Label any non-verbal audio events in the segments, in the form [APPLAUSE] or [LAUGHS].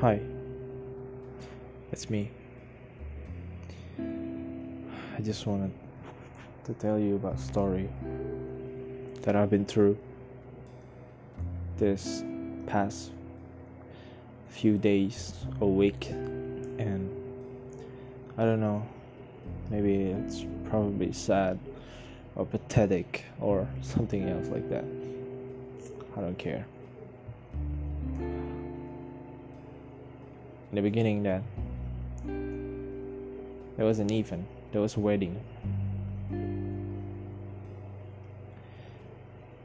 Hi, it's me. I just wanted to tell you about a story that I've been through this past few days or week and I don't know maybe it's probably sad or pathetic or [LAUGHS] something else like that. I don't care in the beginning that there was an event there was a wedding.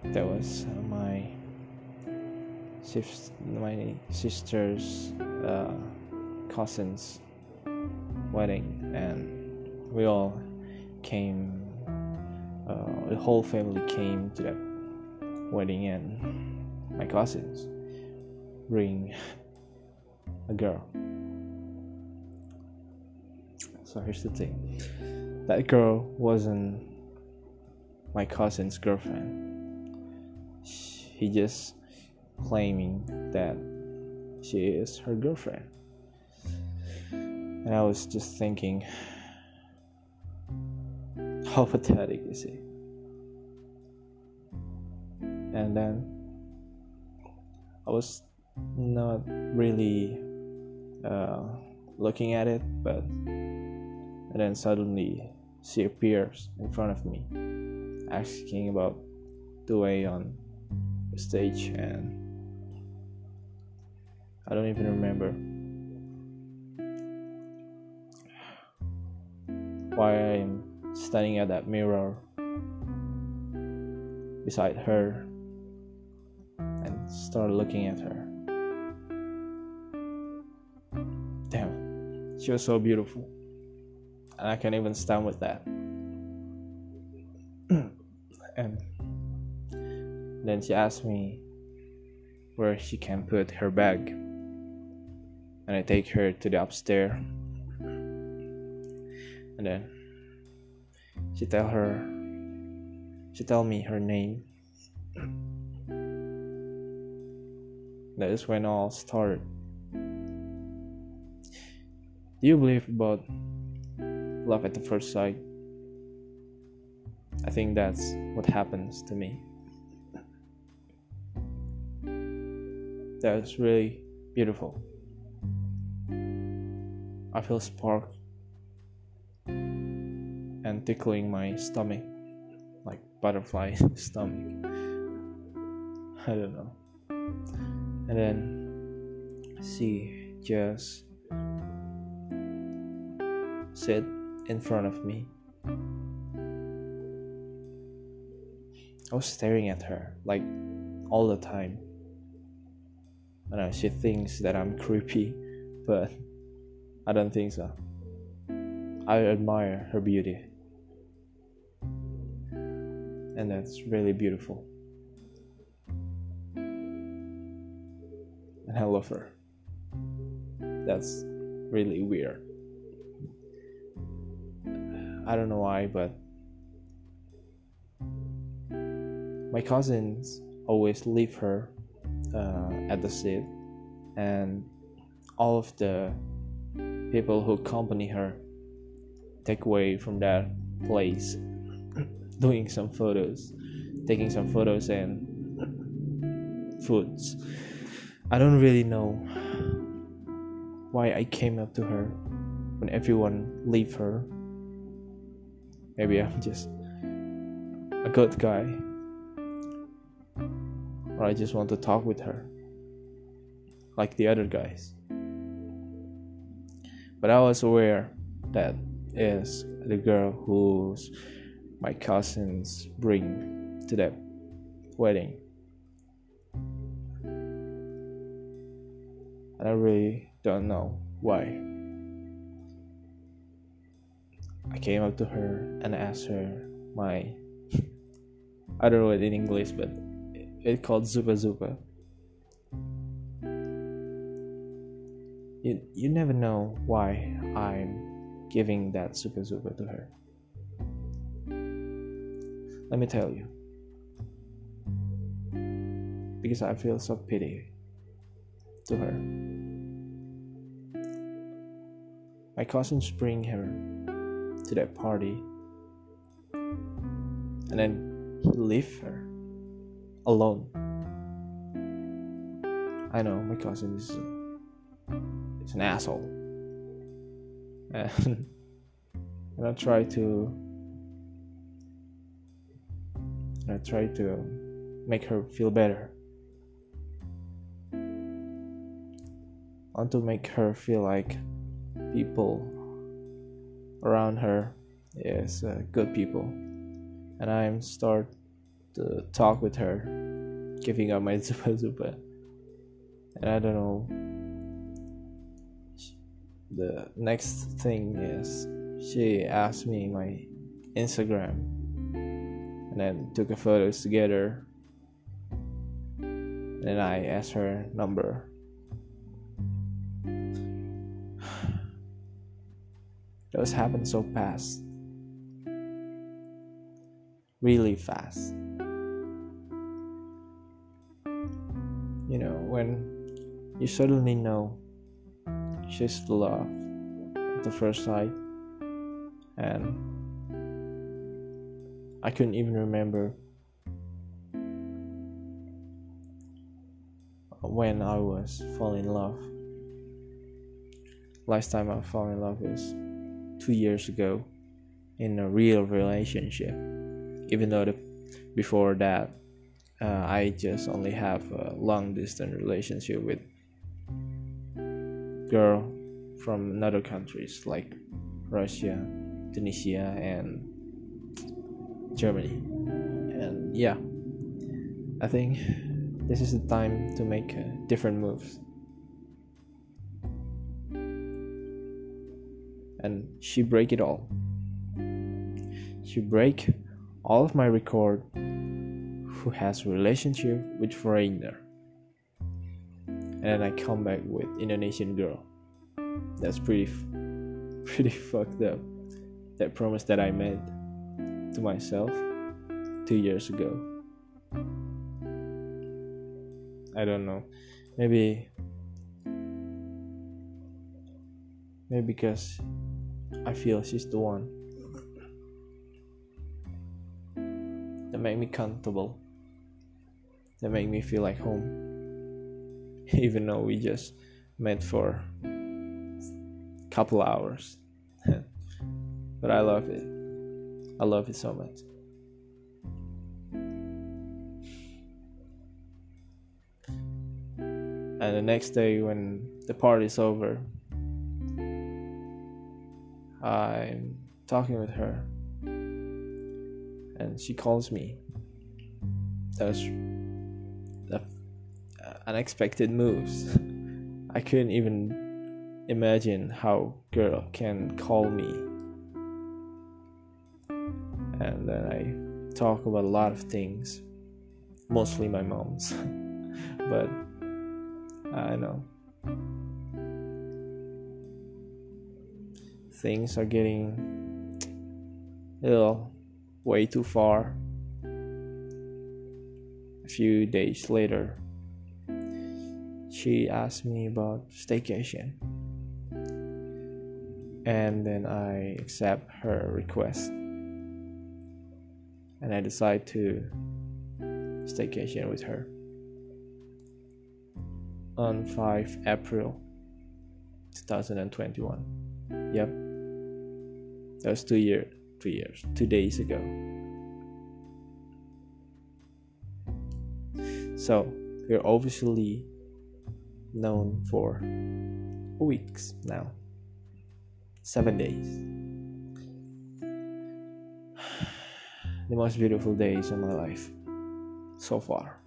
That was uh, my sis- my sister's uh, cousin's wedding. And we all came uh, the whole family came to that wedding and my cousins bring a girl. So here's the thing. That girl wasn't my cousin's girlfriend. He just claiming that she is her girlfriend. And i was just thinking [SIGHS] how pathetic is he and then i was not really uh, looking at it but then suddenly she appears in front of me asking about the way on the stage and I don't even remember why I'm standing at that mirror beside her and start looking at her. She was so beautiful and I can't even stand with that. [CLEARS THROAT] and then she asked me where she can put her bag, and I take her to the upstairs. And then she tell her, she tell me her name. [CLEARS THROAT] that is when all started. Do you believe about love at the first sight. I think that's what happens to me. That's really beautiful. I feel spark and tickling my stomach like butterfly [LAUGHS] stomach. I don't know. And then see just sit in front of me. I was staring at her like all the time. I know she thinks that I'm creepy, [LAUGHS] but I don't think so. I admire her beauty. And that's really beautiful. And I love her. That's really weird. I don't know why, but my cousins always leave her uh, at the seat, and all of the people who accompany her take away from that place, [COUGHS] doing some photos, taking some photos and foods. I don't really know why I came up to her when everyone leave her Maybe I'm mm. just a good guy. Or I just want to talk with her. Like the other guys. But I was aware that is the girl who's my cousins bring to the wedding. And I really don't know why. I came up to her and asked her my I don't know it in English, but it called Zupa Zupa. You you never know why I'm giving that Zupa Zupa to her. Let me tell you. Because I feel so pity to her. my cousins bring her to that party. And then he leave her alone. I know my cousin is, is an asshole. And, [LAUGHS] and i try to I try to make her feel better. I want to make her feel like people around her is uh, good people, and I'm start to talk with her, giving up my [LAUGHS] zupa zupa, and I don't know. The next thing is she asked me my Instagram and then took a photos together. And I asked her number. Those happened so fast. Really fast. You know, when you suddenly know she's the love at the first sight and I couldn't even remember when I was falling in love. Last time I fell in love was two years ago in a real relationship. Even though the, before that uh, I just only have a long distance relationship with girl from another countries like Russia, Tunisia, and Germany. And yeah, I think this is the time to make uh, different moves. And she break it all. She break all of my record who has relationship with foreigner. And then I come back with Indonesian girl. That's pretty [LAUGHS] pretty fucked up. That promise that I made to myself two years ago. I don't know. Maybe maybe because I feel she's the one that make me comfortable. That make me feel like home. [LAUGHS] Even though we just met for a couple hours. [LAUGHS] but I love it. I love it so much. And the next day, when the party's over, I'm talking with her, and she calls me. Those uh, unexpected moves. [LAUGHS] I couldn't even imagine how girl can call me. And then I talk about a lot of things, mostly my mom's, [LAUGHS] but I know things are getting a little way too far. A few days later, she asked me about staycation, and then I accept her request and I decide to staycation with her on 5 April 2021. Yep. That was two years, two years, two days ago. So we're obviously known for weeks now. Seven days. [SIGHS] the most beautiful days in my life so far.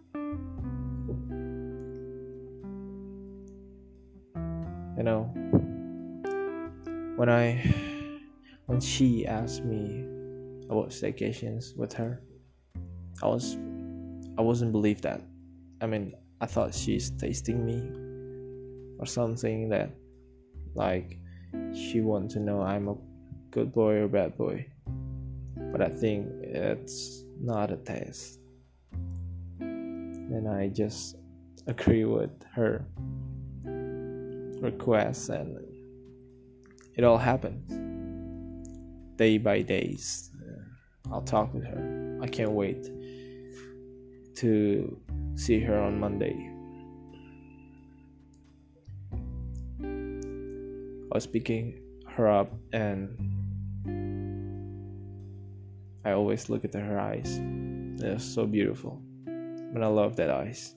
You know, when I when she asked me about staycations with her, I was I wasn't believe that. I mean, I thought she's tasting me or something that like she want to know I'm a good boy or bad boy but I think it's not a test. And I just agree with her request and it all happens day by days. I'll talk with her. I can't wait to see her on Monday. I was picking her up and I always look at her eyes. They're so beautiful. And I love that eyes.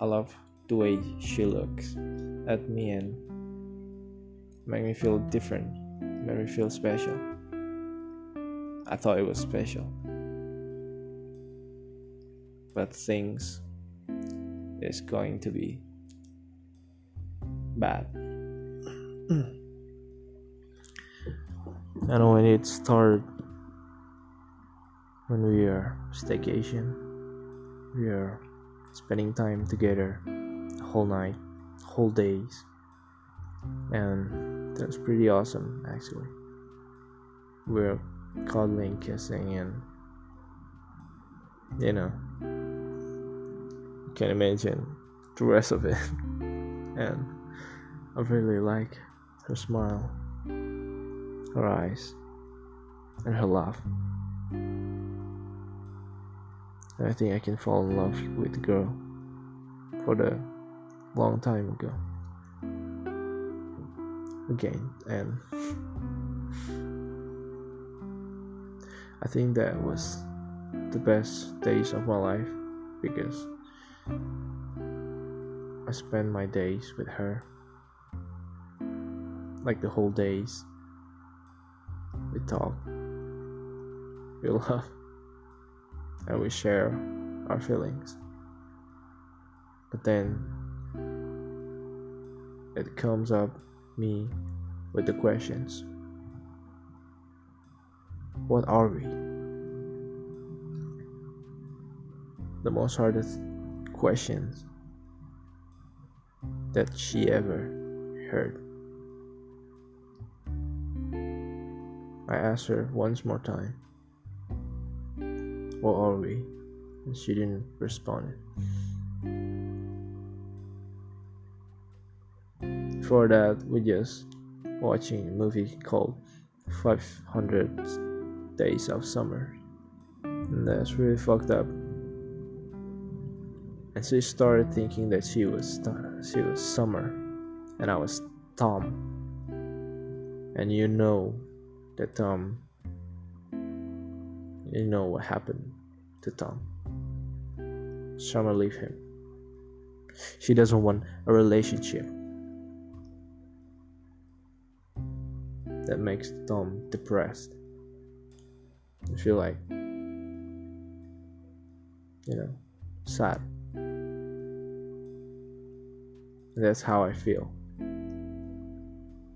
I love the way she looks at me and make me feel different, make me feel special. I thought it was special. But things is going to be bad. and when it started when we are staycation, we are spending time together whole night, whole days, and that's pretty awesome actually. We're cuddling, kissing, and you know, you can imagine the rest of it. [LAUGHS] and I really like her smile, her eyes, and her laugh. And I think I can fall in love with the girl for the long time ago. Again, and I think that was the best days of my life because I spent my days with her like the whole days we talk we [LAUGHS] love and we share our feelings. But then it comes up me with the questions. What are we? The most hardest questions that she ever heard. I asked her once more time what are we? And she didn't respond before that we just watching a movie called 500 days of summer. And that's really fucked up. And she started thinking that she was she was summer and i was tom. And you know that tom you know what happened to tom. Summer leave him. She doesn't want a relationship that makes Tom depressed. I feel like, you know, sad. And that's how I feel.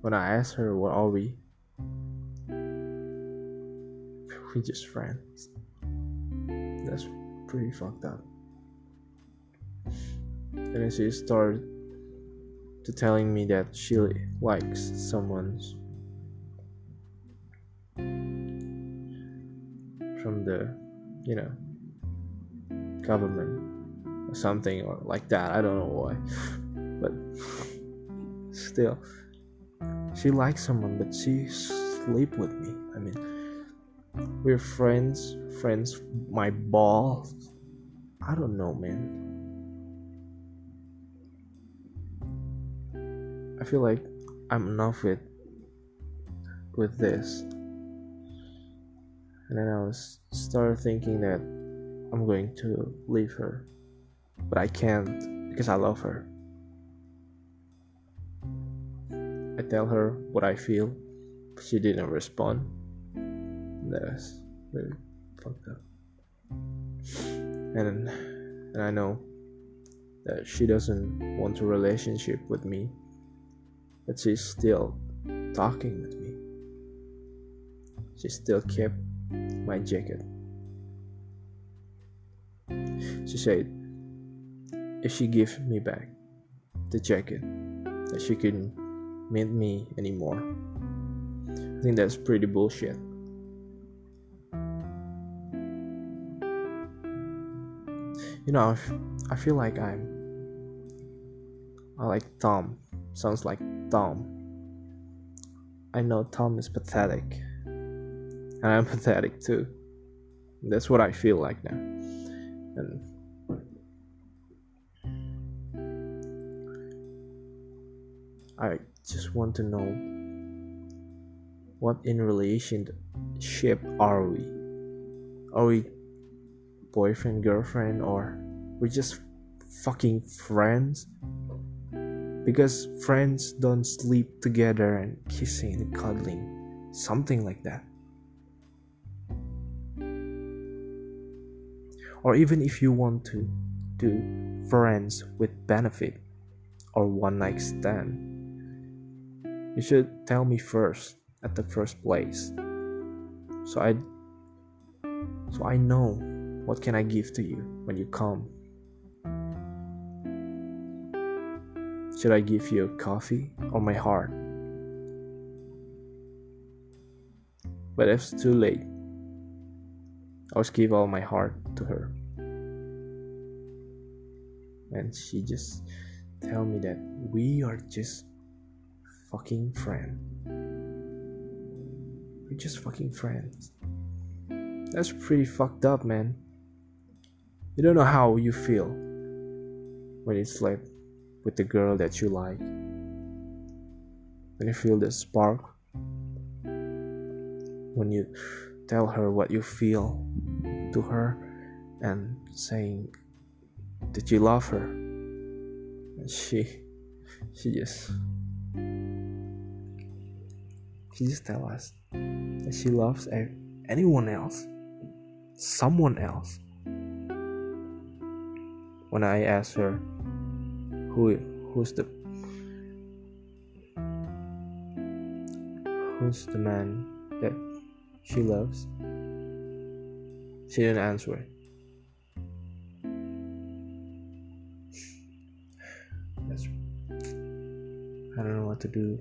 When I ask her, What are we? [LAUGHS] We just friends. That's pretty fucked up. And then she started to telling me that she likes someone's from the you know government or something or like that. I don't know why. [LAUGHS] But still she likes someone but she sleep with me. I mean we're friends friends my balls i don't know man. I feel like i'm enough with with this and then I was started thinking that I'm going to leave her, but I can't because I love her. I tell her what I feel, but she didn't respond. That's really fucked up. And and I know that she doesn't want a relationship with me, but she's still talking with me. She still kept my jacket. She said if she gives me back the jacket, that she couldn't meet me anymore. I think that's pretty bullshit. You know, I feel like I'm. I like Tom sounds like Tom. I know Tom is pathetic, and I'm pathetic too. That's what I feel like now. And I just want to know what in relationship are we? Are we boyfriend, girlfriend, or we're just fucking friends? Because friends don't sleep together and kissing and cuddling, something like that. Or even if you want to do friends with benefit or one night stand, you should tell me first at the first place. So I so I know what can I give to you when you come. Should I give you a coffee or my heart? But it's too late. I will give all my heart to her. And she just tell me that we are just fucking friends. We're just fucking friends. That's pretty fucked up, man. You don't know how you feel when you sleep with the girl that you like. When you feel the spark. When you tell her what you feel to her and saying "Did you love her. And she she just she just tell us that she loves anyone else, someone else. When I asked her who who's the who's the man that she loves, she didn't answer. I don't know what to do.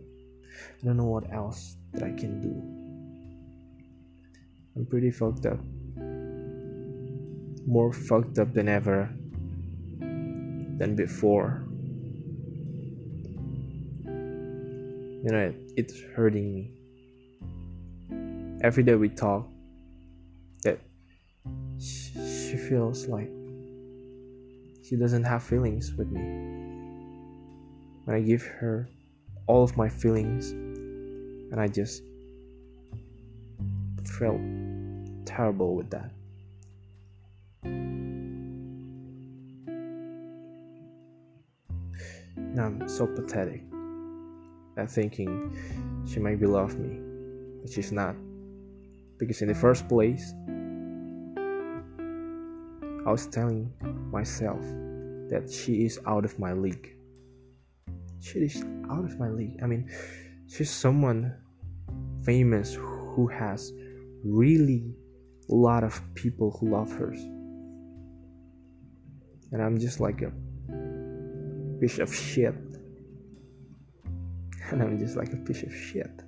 I don't know what else that I can do. I'm pretty fucked up. More fucked up than ever than before. You know, it's hurting me. Every day we talk, she feels like she doesn't have feelings with me. When I give her all of my feelings, and I just felt terrible with that. Now I'm so pathetic at thinking she might be love me, but she's not. Because in the first place, I was telling myself that she is out of my league. She is out of my league. I mean, she's someone famous who has really a lot of people who love her and i'm just like a piece of shit [LAUGHS] and i'm just like a piece of shit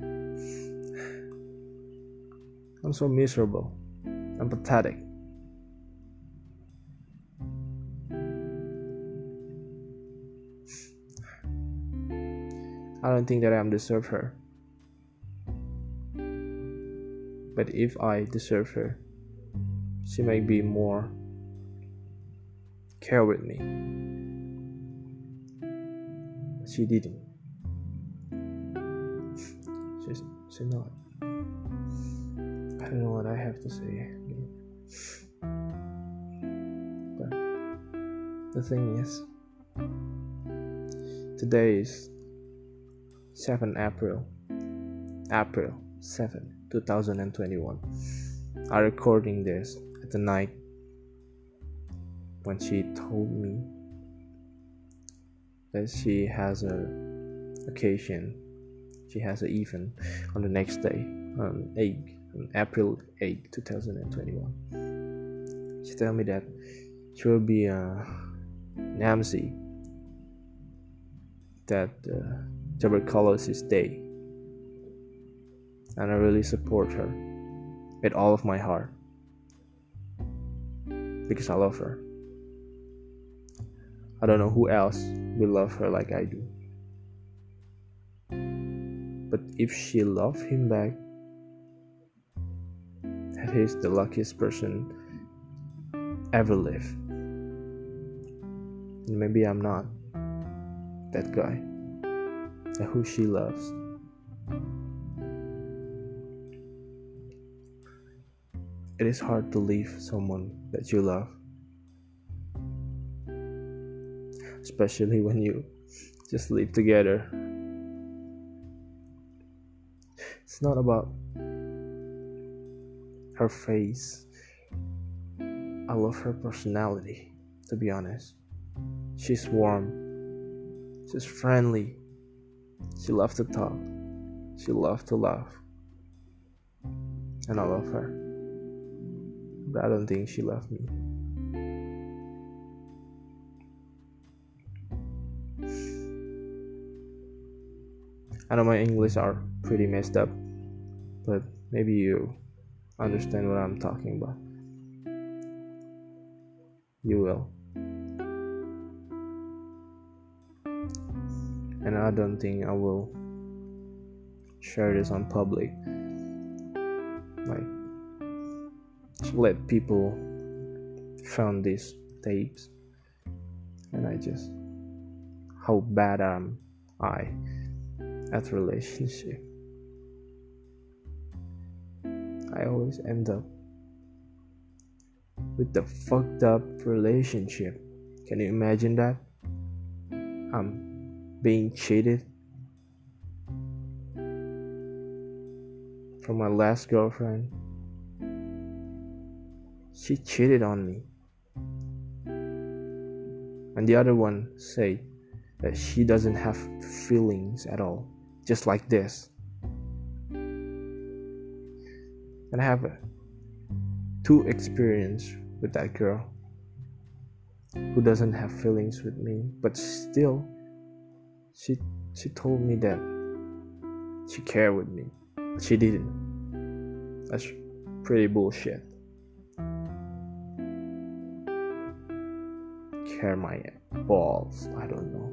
[SIGHS] i'm so miserable i'm pathetic I don't think that I deserve her. But if I deserve her, she might be more care with me. She didn't. She's she's not. I don't know what I have to say. But the thing is, today is 7 April April 7 2021 I'm recording this at the night when she told me that she has a occasion she has an event on the next day on 8 on April 8 2021 she told me that she will be a MC that uh, tuberculosis day. And I really support her with all of my heart because I love her. I don't know who else will love her like I do. But if she loves him back, he's the luckiest person ever lived. And maybe I'm not that guy and who she loves. It is hard to leave someone that you love, especially when you just live together. It's not about her face. I love her personality, to be honest. She's warm, she's friendly, she loves to talk, she loves to laugh, and I love her but I don't think she loved me. I know my English are pretty messed up, but maybe you understand what I'm talking about. You will. And I don't think I will share this on public. Like let people found these tapes and I just how bad am I at relationship I always end up with the fucked up relationship can you imagine that I'm being cheated from my last girlfriend she cheated on me. And the other one say that she doesn't have feelings at all, just like this. And have two experience with that girl who doesn't have feelings with me, but still she she told me that she cared with me. She didn't. That's pretty bullshit. care my balls. I don't know.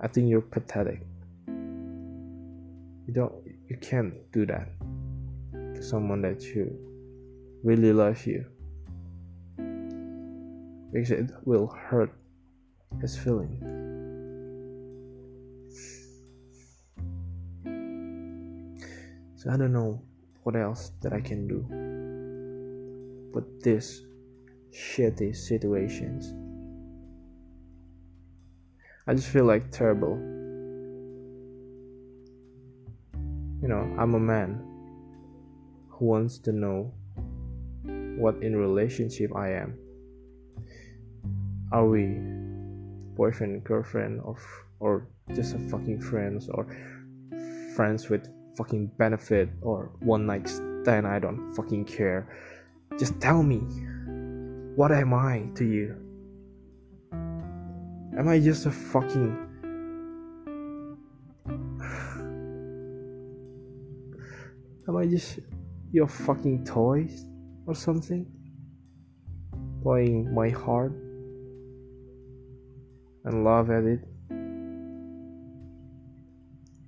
I think you're pathetic. You don't you can't do that someone that you really love you. Because it will hurt his feeling. So I don't know what else that I can do. But this shitty situations. I just feel like terrible. You know, I'm a man who wants to know what in relationship I am. Are we boyfriend, girlfriend, or or just a fucking friends, or friends with fucking benefit, or one night stand? I don't fucking care. Just tell me. What am I to you? Am I just a fucking. [SIGHS] Am I just your fucking toys or something? Playing my heart and love at it?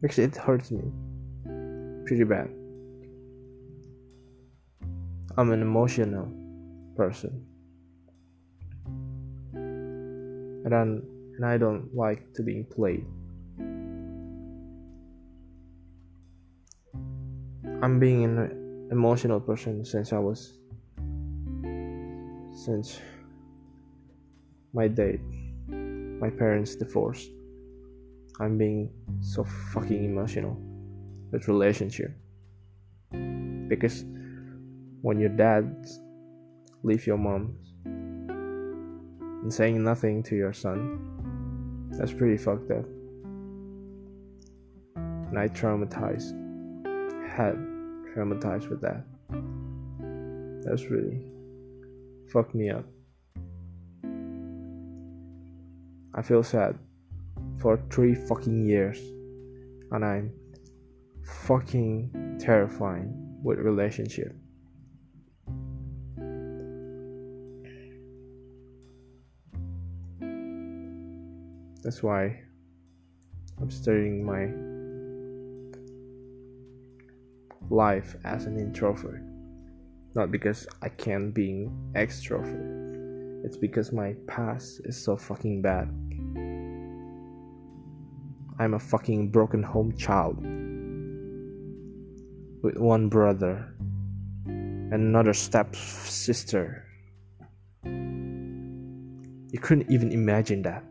Actually, it hurts me pretty bad. I'm an emotional person. and I, and I don't like to being played. I'm being an emotional person since I was since my date, my parents divorced. I'm being so fucking emotional with relationship because when your dad leave your mom and saying nothing to your son. That's pretty fucked up. And I traumatized, had traumatized with that. That's really fucked me up. I feel sad for three fucking years, and I'm fucking terrifying with relationship. That's why I'm studying my life as an introvert. Not because I can't being extrovert. It's because my past is so fucking bad. I'm a fucking broken home child with one brother and another step sister. You couldn't even imagine that.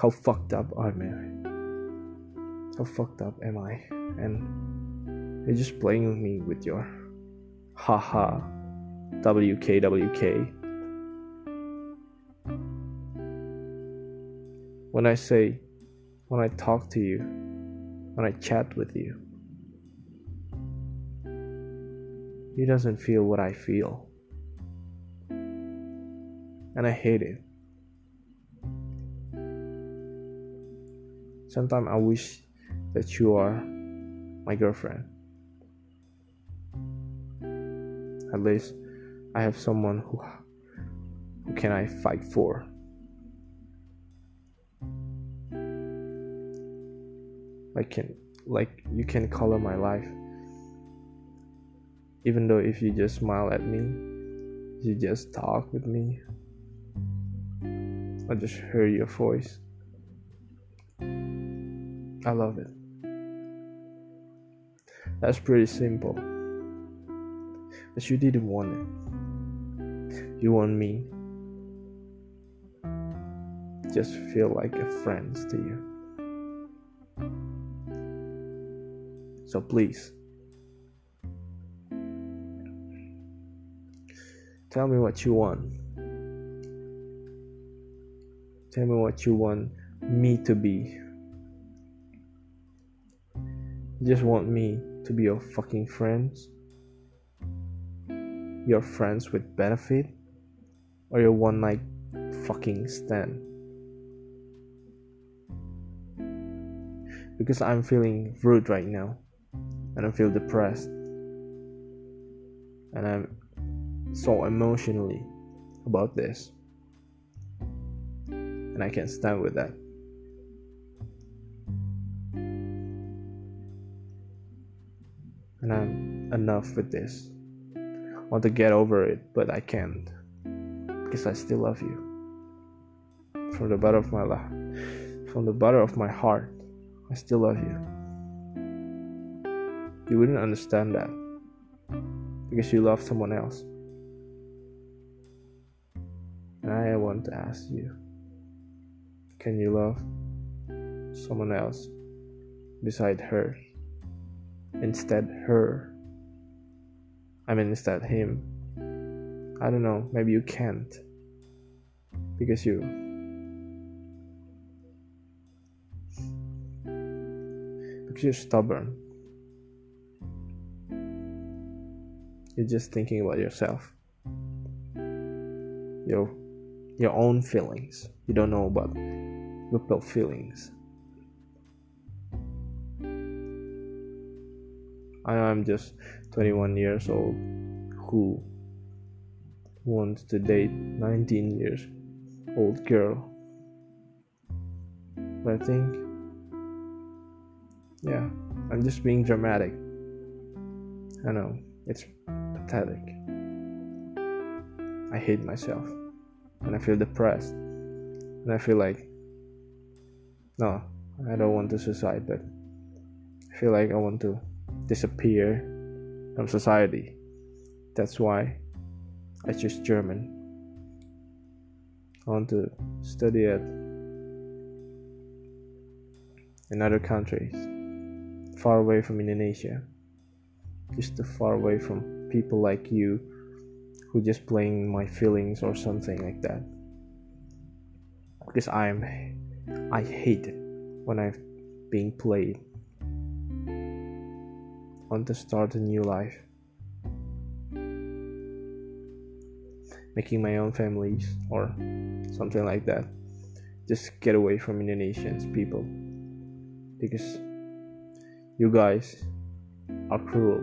How fucked up am I? How fucked up am I? And you're just playing with me with your haha WKWK. When I say, when I talk to you, when I chat with you, he doesn't feel what I feel. And I hate it. Sometimes I wish that you are my girlfriend. At least I have someone who who can I fight for. Like can like you can color my life. Even though if you just smile at me, you just talk with me, I just hear your voice. I love it. That's pretty simple. But you didn't want it. You want me. Just feel like a friend to you. So please. Tell me what you want. Tell me what you want me to be. You just want me to be your fucking friends? Your friends with benefit? Or your one night fucking stand? Because I'm feeling rude right now. And I feel depressed. And I'm so emotionally about this. And I can't stand with that. and I'm enough with this. Want to get over it, but I can't because I still love you. From the bottom of my life, from the bottom of my heart, I still love you. You wouldn't understand that because you love someone else. And I want to ask you can you love someone else beside her? instead her. I mean, instead him. I don't know, maybe you can't. Because you. Because you're stubborn. You're just thinking about yourself. Your, your own feelings. You don't know about people feelings. I am just 21 years old who wants to date 19 years old girl. But I think, yeah, I'm just being dramatic. I know, it's pathetic. I hate myself and I feel depressed and I feel like, no, I don't want to suicide, but I feel like I want to disappear from society. That's why I choose German. I want to study it in other countries, far away from Indonesia, just far away from people like you who just playing my feelings or something like that. Because I'm, I hate it when I'm being played want to start a new life. Making my own families or something like that. Just get away from Indonesians people. Because you guys are cruel.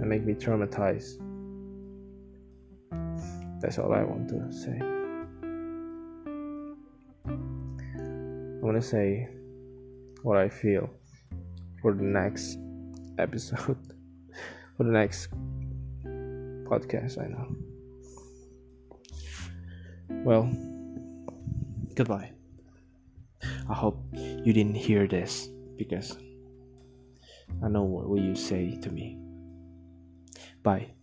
And make me traumatized. That's all I want to say. I want to say what I feel for the next episode, [LAUGHS] for the next podcast. I know. Well, goodbye. I hope you didn't hear this because I know what will you say to me. Bye.